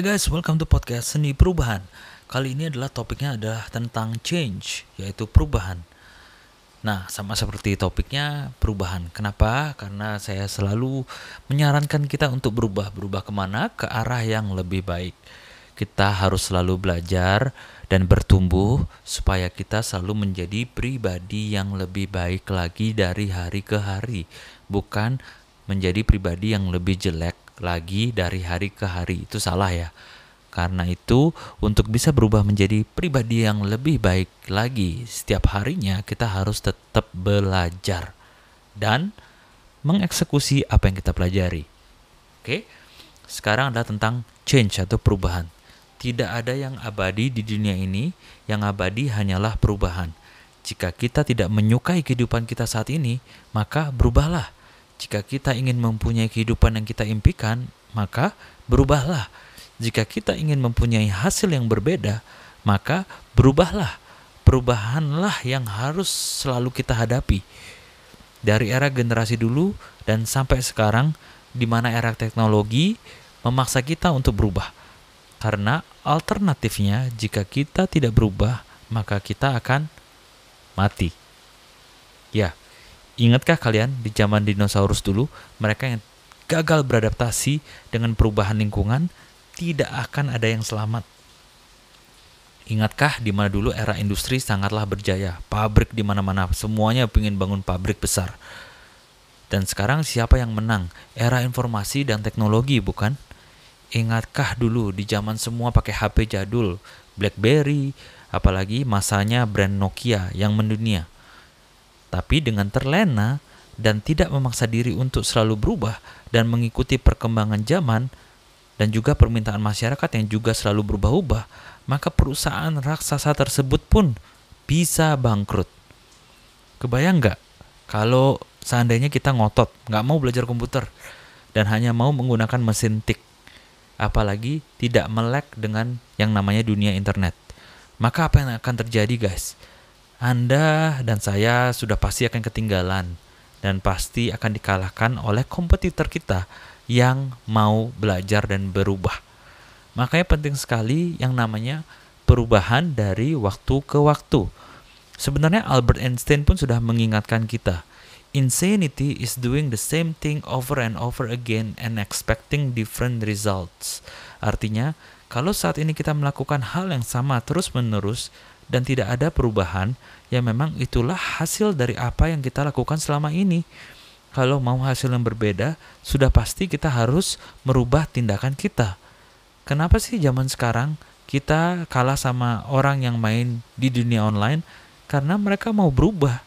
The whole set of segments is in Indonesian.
Hai guys, welcome to podcast Seni Perubahan. Kali ini adalah topiknya adalah tentang change, yaitu perubahan. Nah, sama seperti topiknya perubahan. Kenapa? Karena saya selalu menyarankan kita untuk berubah. Berubah ke mana? Ke arah yang lebih baik. Kita harus selalu belajar dan bertumbuh supaya kita selalu menjadi pribadi yang lebih baik lagi dari hari ke hari. Bukan menjadi pribadi yang lebih jelek lagi dari hari ke hari. Itu salah ya. Karena itu, untuk bisa berubah menjadi pribadi yang lebih baik lagi setiap harinya, kita harus tetap belajar dan mengeksekusi apa yang kita pelajari. Oke, sekarang adalah tentang change atau perubahan. Tidak ada yang abadi di dunia ini, yang abadi hanyalah perubahan. Jika kita tidak menyukai kehidupan kita saat ini, maka berubahlah. Jika kita ingin mempunyai kehidupan yang kita impikan, maka berubahlah jika kita ingin mempunyai hasil yang berbeda, maka berubahlah. Perubahanlah yang harus selalu kita hadapi. Dari era generasi dulu dan sampai sekarang, di mana era teknologi memaksa kita untuk berubah. Karena alternatifnya, jika kita tidak berubah, maka kita akan mati. Ya, ingatkah kalian di zaman dinosaurus dulu, mereka yang gagal beradaptasi dengan perubahan lingkungan tidak akan ada yang selamat. Ingatkah di mana dulu era industri sangatlah berjaya, pabrik di mana-mana, semuanya ingin bangun pabrik besar. Dan sekarang siapa yang menang? Era informasi dan teknologi, bukan? Ingatkah dulu di zaman semua pakai HP jadul, BlackBerry, apalagi masanya brand Nokia yang mendunia. Tapi dengan terlena dan tidak memaksa diri untuk selalu berubah dan mengikuti perkembangan zaman, dan juga permintaan masyarakat yang juga selalu berubah-ubah, maka perusahaan raksasa tersebut pun bisa bangkrut. Kebayang nggak kalau seandainya kita ngotot, nggak mau belajar komputer, dan hanya mau menggunakan mesin tik, apalagi tidak melek dengan yang namanya dunia internet. Maka apa yang akan terjadi guys? Anda dan saya sudah pasti akan ketinggalan dan pasti akan dikalahkan oleh kompetitor kita yang mau belajar dan berubah. Makanya penting sekali yang namanya perubahan dari waktu ke waktu. Sebenarnya Albert Einstein pun sudah mengingatkan kita. Insanity is doing the same thing over and over again and expecting different results. Artinya, kalau saat ini kita melakukan hal yang sama terus-menerus dan tidak ada perubahan, ya memang itulah hasil dari apa yang kita lakukan selama ini kalau mau hasil yang berbeda, sudah pasti kita harus merubah tindakan kita. Kenapa sih zaman sekarang kita kalah sama orang yang main di dunia online? Karena mereka mau berubah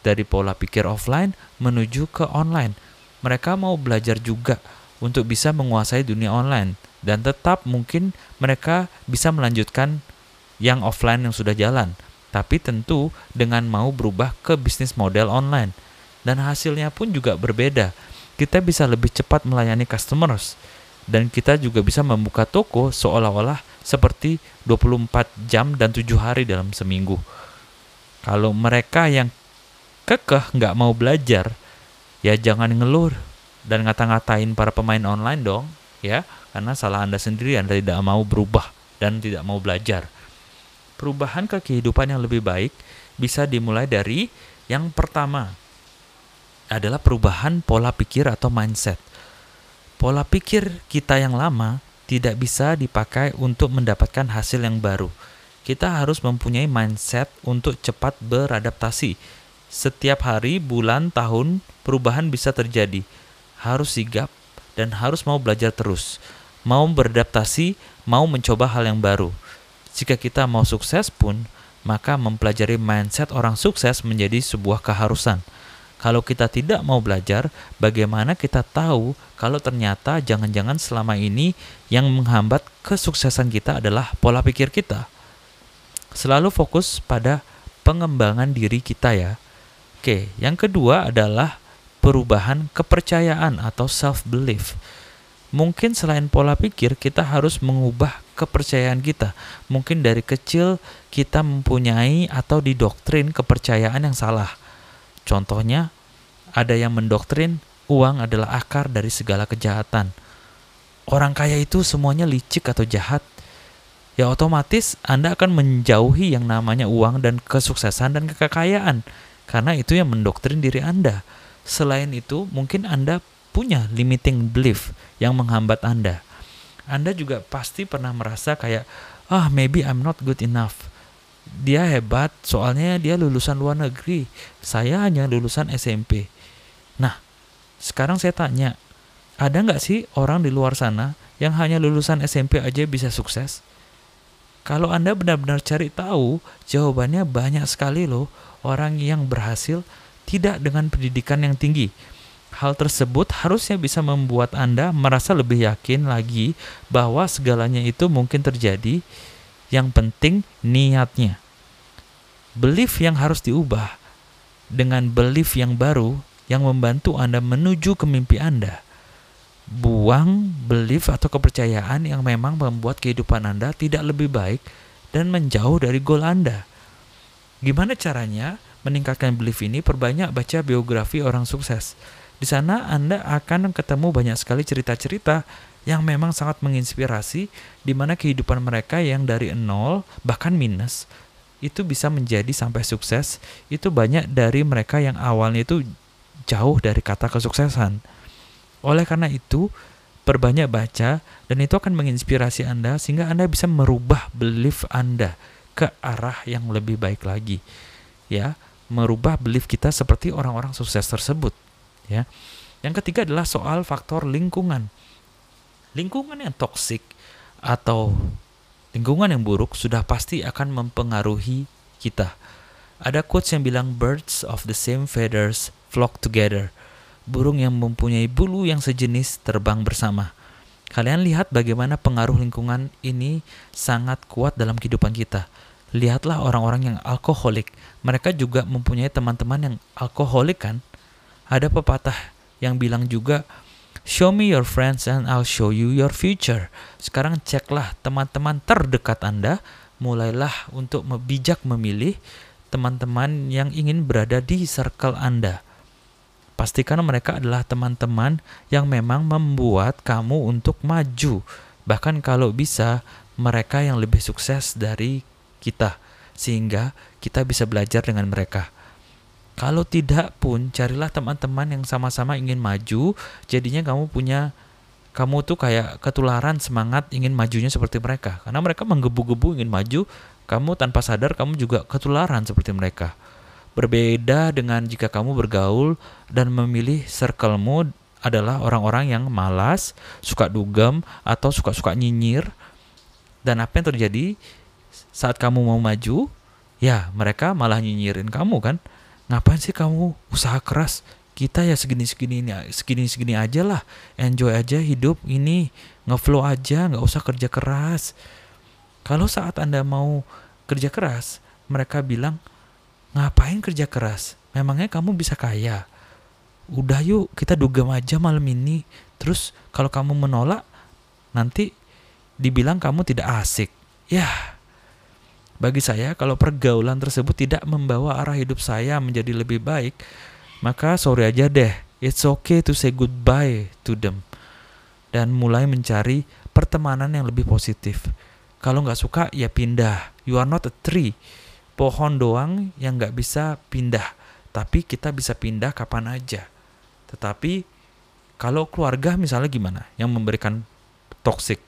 dari pola pikir offline menuju ke online. Mereka mau belajar juga untuk bisa menguasai dunia online dan tetap mungkin mereka bisa melanjutkan yang offline yang sudah jalan, tapi tentu dengan mau berubah ke bisnis model online dan hasilnya pun juga berbeda. Kita bisa lebih cepat melayani customers dan kita juga bisa membuka toko seolah-olah seperti 24 jam dan 7 hari dalam seminggu. Kalau mereka yang kekeh nggak mau belajar, ya jangan ngeluh dan ngata-ngatain para pemain online dong, ya, karena salah Anda sendiri Anda tidak mau berubah dan tidak mau belajar. Perubahan ke kehidupan yang lebih baik bisa dimulai dari yang pertama, adalah perubahan pola pikir atau mindset. Pola pikir kita yang lama tidak bisa dipakai untuk mendapatkan hasil yang baru. Kita harus mempunyai mindset untuk cepat beradaptasi. Setiap hari, bulan, tahun, perubahan bisa terjadi. Harus sigap dan harus mau belajar terus. Mau beradaptasi, mau mencoba hal yang baru. Jika kita mau sukses pun, maka mempelajari mindset orang sukses menjadi sebuah keharusan. Kalau kita tidak mau belajar, bagaimana kita tahu kalau ternyata jangan-jangan selama ini yang menghambat kesuksesan kita adalah pola pikir kita? Selalu fokus pada pengembangan diri kita ya. Oke, yang kedua adalah perubahan kepercayaan atau self belief. Mungkin selain pola pikir, kita harus mengubah kepercayaan kita. Mungkin dari kecil kita mempunyai atau didoktrin kepercayaan yang salah Contohnya, ada yang mendoktrin uang adalah akar dari segala kejahatan. orang kaya itu semuanya licik atau jahat, ya otomatis Anda akan menjauhi yang namanya uang dan kesuksesan dan kekayaan karena itu yang mendoktrin diri Anda. Selain itu, mungkin Anda punya limiting belief yang menghambat Anda. Anda juga pasti pernah merasa kayak, ah maybe I'm not good enough. Dia hebat, soalnya dia lulusan luar negeri. Saya hanya lulusan SMP. Nah, sekarang saya tanya, ada nggak sih orang di luar sana yang hanya lulusan SMP aja bisa sukses? Kalau Anda benar-benar cari tahu, jawabannya banyak sekali loh orang yang berhasil tidak dengan pendidikan yang tinggi. Hal tersebut harusnya bisa membuat Anda merasa lebih yakin lagi bahwa segalanya itu mungkin terjadi. Yang penting niatnya. Belief yang harus diubah dengan belief yang baru yang membantu Anda menuju ke mimpi Anda buang belief atau kepercayaan yang memang membuat kehidupan Anda tidak lebih baik dan menjauh dari goal Anda. Gimana caranya meningkatkan belief ini? Perbanyak baca biografi orang sukses. Di sana Anda akan ketemu banyak sekali cerita-cerita yang memang sangat menginspirasi di mana kehidupan mereka yang dari nol bahkan minus itu bisa menjadi sampai sukses. Itu banyak dari mereka yang awalnya itu jauh dari kata kesuksesan. Oleh karena itu, perbanyak baca dan itu akan menginspirasi Anda sehingga Anda bisa merubah belief Anda ke arah yang lebih baik lagi. Ya, merubah belief kita seperti orang-orang sukses tersebut, ya. Yang ketiga adalah soal faktor lingkungan. Lingkungan yang toksik atau lingkungan yang buruk sudah pasti akan mempengaruhi kita. Ada quotes yang bilang birds of the same feathers flock together burung yang mempunyai bulu yang sejenis terbang bersama. Kalian lihat bagaimana pengaruh lingkungan ini sangat kuat dalam kehidupan kita. Lihatlah orang-orang yang alkoholik. Mereka juga mempunyai teman-teman yang alkoholik kan? Ada pepatah yang bilang juga, Show me your friends and I'll show you your future. Sekarang ceklah teman-teman terdekat Anda, mulailah untuk bijak memilih teman-teman yang ingin berada di circle Anda. Pastikan mereka adalah teman-teman yang memang membuat kamu untuk maju. Bahkan kalau bisa, mereka yang lebih sukses dari kita, sehingga kita bisa belajar dengan mereka. Kalau tidak pun, carilah teman-teman yang sama-sama ingin maju, jadinya kamu punya kamu tuh kayak ketularan semangat ingin majunya seperti mereka. Karena mereka menggebu-gebu ingin maju, kamu tanpa sadar kamu juga ketularan seperti mereka. Berbeda dengan jika kamu bergaul dan memilih circlemu adalah orang-orang yang malas, suka dugem, atau suka-suka nyinyir. Dan apa yang terjadi saat kamu mau maju? Ya, mereka malah nyinyirin kamu kan. Ngapain sih kamu usaha keras? Kita ya segini-segini ini, segini-segini aja lah. Enjoy aja hidup ini, ngeflow aja, nggak usah kerja keras. Kalau saat Anda mau kerja keras, mereka bilang, Ngapain kerja keras? Memangnya kamu bisa kaya? Udah yuk, kita dugem aja malam ini. Terus kalau kamu menolak, nanti dibilang kamu tidak asik. Ya, bagi saya kalau pergaulan tersebut tidak membawa arah hidup saya menjadi lebih baik, maka sorry aja deh. It's okay to say goodbye to them. Dan mulai mencari pertemanan yang lebih positif. Kalau nggak suka, ya pindah. You are not a tree pohon doang yang nggak bisa pindah, tapi kita bisa pindah kapan aja. Tetapi kalau keluarga misalnya gimana, yang memberikan toxic,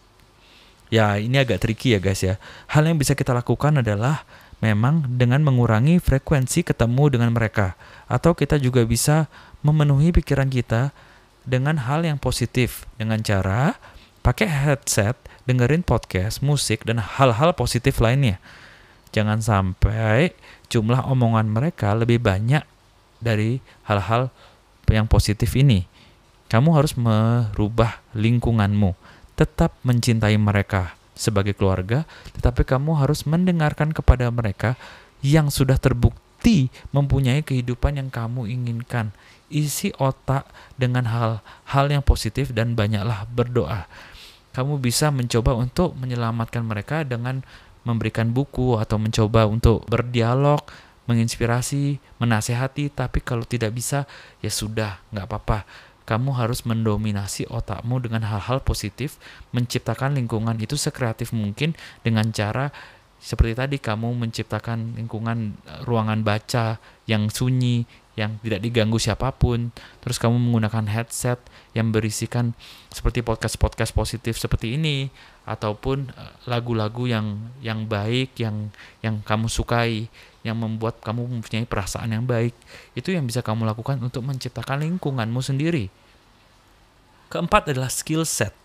ya ini agak tricky ya guys ya. Hal yang bisa kita lakukan adalah memang dengan mengurangi frekuensi ketemu dengan mereka, atau kita juga bisa memenuhi pikiran kita dengan hal yang positif dengan cara pakai headset, dengerin podcast, musik, dan hal-hal positif lainnya. Jangan sampai jumlah omongan mereka lebih banyak dari hal-hal yang positif ini. Kamu harus merubah lingkunganmu, tetap mencintai mereka sebagai keluarga, tetapi kamu harus mendengarkan kepada mereka yang sudah terbukti mempunyai kehidupan yang kamu inginkan. Isi otak dengan hal-hal yang positif dan banyaklah berdoa. Kamu bisa mencoba untuk menyelamatkan mereka dengan memberikan buku atau mencoba untuk berdialog, menginspirasi, menasehati, tapi kalau tidak bisa ya sudah, nggak apa-apa. Kamu harus mendominasi otakmu dengan hal-hal positif, menciptakan lingkungan itu sekreatif mungkin dengan cara seperti tadi kamu menciptakan lingkungan eh, ruangan baca yang sunyi, yang tidak diganggu siapa pun, terus kamu menggunakan headset yang berisikan seperti podcast-podcast positif seperti ini ataupun eh, lagu-lagu yang yang baik yang yang kamu sukai yang membuat kamu mempunyai perasaan yang baik. Itu yang bisa kamu lakukan untuk menciptakan lingkunganmu sendiri. Keempat adalah skill set.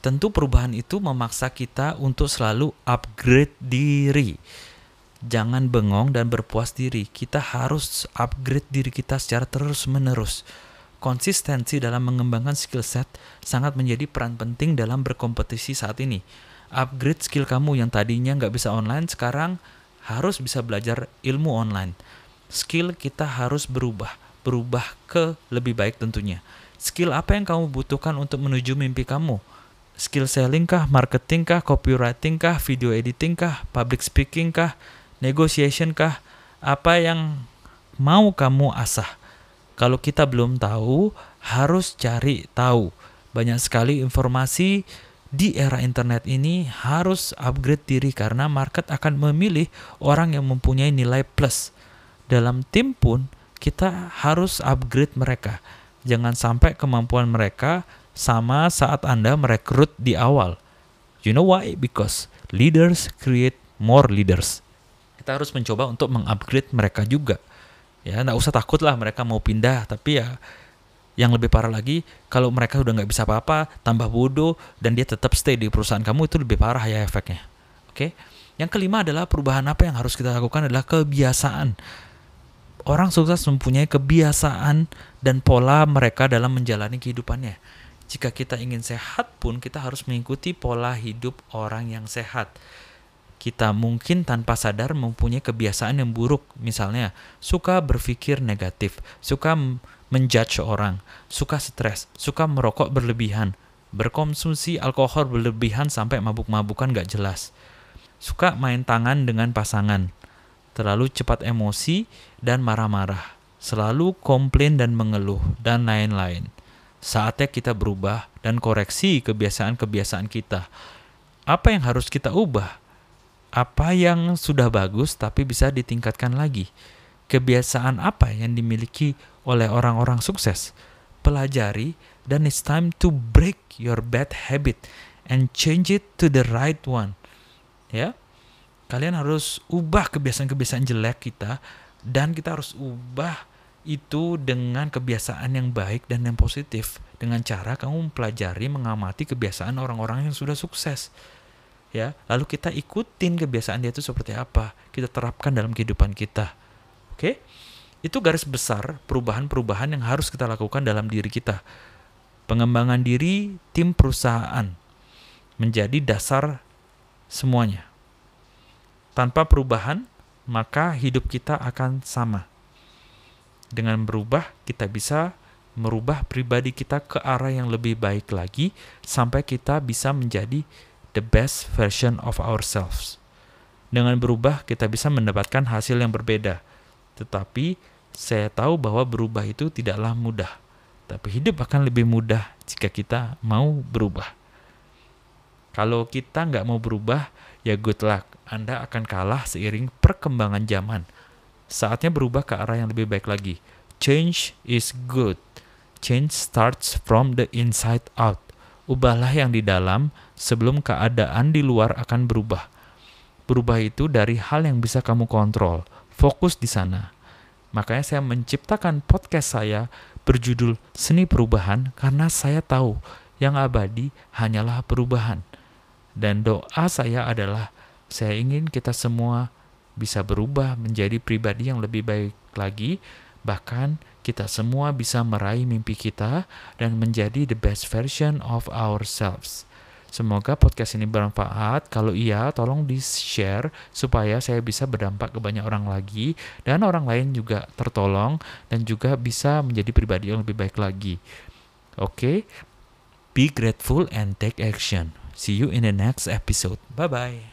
Tentu perubahan itu memaksa kita untuk selalu upgrade diri. Jangan bengong dan berpuas diri. Kita harus upgrade diri kita secara terus-menerus. Konsistensi dalam mengembangkan skill set sangat menjadi peran penting dalam berkompetisi saat ini. Upgrade skill kamu yang tadinya nggak bisa online, sekarang harus bisa belajar ilmu online. Skill kita harus berubah, berubah ke lebih baik tentunya. Skill apa yang kamu butuhkan untuk menuju mimpi kamu? Skill selling kah, marketing kah, copywriting kah, video editing kah, public speaking kah, negotiation kah? Apa yang mau kamu asah? Kalau kita belum tahu, harus cari tahu. Banyak sekali informasi di era internet ini harus upgrade diri karena market akan memilih orang yang mempunyai nilai plus. Dalam tim pun kita harus upgrade mereka. Jangan sampai kemampuan mereka sama saat Anda merekrut di awal. You know why? Because leaders create more leaders. Kita harus mencoba untuk mengupgrade mereka juga. Ya, nggak usah takut lah mereka mau pindah, tapi ya yang lebih parah lagi, kalau mereka udah nggak bisa apa-apa, tambah bodoh, dan dia tetap stay di perusahaan kamu, itu lebih parah ya efeknya. Oke. Okay? Yang kelima adalah perubahan apa yang harus kita lakukan adalah kebiasaan. Orang sukses mempunyai kebiasaan dan pola mereka dalam menjalani kehidupannya. Jika kita ingin sehat pun, kita harus mengikuti pola hidup orang yang sehat kita mungkin tanpa sadar mempunyai kebiasaan yang buruk, misalnya suka berpikir negatif, suka menjudge orang, suka stres, suka merokok berlebihan, berkonsumsi alkohol berlebihan sampai mabuk-mabukan gak jelas, suka main tangan dengan pasangan, terlalu cepat emosi dan marah-marah, selalu komplain dan mengeluh, dan lain-lain. Saatnya kita berubah dan koreksi kebiasaan-kebiasaan kita. Apa yang harus kita ubah? Apa yang sudah bagus tapi bisa ditingkatkan lagi? Kebiasaan apa yang dimiliki oleh orang-orang sukses? Pelajari dan it's time to break your bad habit and change it to the right one. Ya. Kalian harus ubah kebiasaan-kebiasaan jelek kita dan kita harus ubah itu dengan kebiasaan yang baik dan yang positif dengan cara kamu mempelajari mengamati kebiasaan orang-orang yang sudah sukses ya lalu kita ikutin kebiasaan dia itu seperti apa kita terapkan dalam kehidupan kita Oke? Itu garis besar perubahan-perubahan yang harus kita lakukan dalam diri kita. Pengembangan diri tim perusahaan menjadi dasar semuanya. Tanpa perubahan, maka hidup kita akan sama. Dengan berubah, kita bisa merubah pribadi kita ke arah yang lebih baik lagi sampai kita bisa menjadi the best version of ourselves. Dengan berubah, kita bisa mendapatkan hasil yang berbeda tetapi saya tahu bahwa berubah itu tidaklah mudah. Tapi hidup akan lebih mudah jika kita mau berubah. Kalau kita nggak mau berubah, ya good luck. Anda akan kalah seiring perkembangan zaman. Saatnya berubah ke arah yang lebih baik lagi. Change is good. Change starts from the inside out. Ubahlah yang di dalam sebelum keadaan di luar akan berubah. Berubah itu dari hal yang bisa kamu kontrol fokus di sana. Makanya saya menciptakan podcast saya berjudul Seni Perubahan karena saya tahu yang abadi hanyalah perubahan. Dan doa saya adalah saya ingin kita semua bisa berubah menjadi pribadi yang lebih baik lagi, bahkan kita semua bisa meraih mimpi kita dan menjadi the best version of ourselves. Semoga podcast ini bermanfaat. Kalau iya, tolong di-share supaya saya bisa berdampak ke banyak orang lagi dan orang lain juga tertolong dan juga bisa menjadi pribadi yang lebih baik lagi. Oke. Okay? Be grateful and take action. See you in the next episode. Bye bye.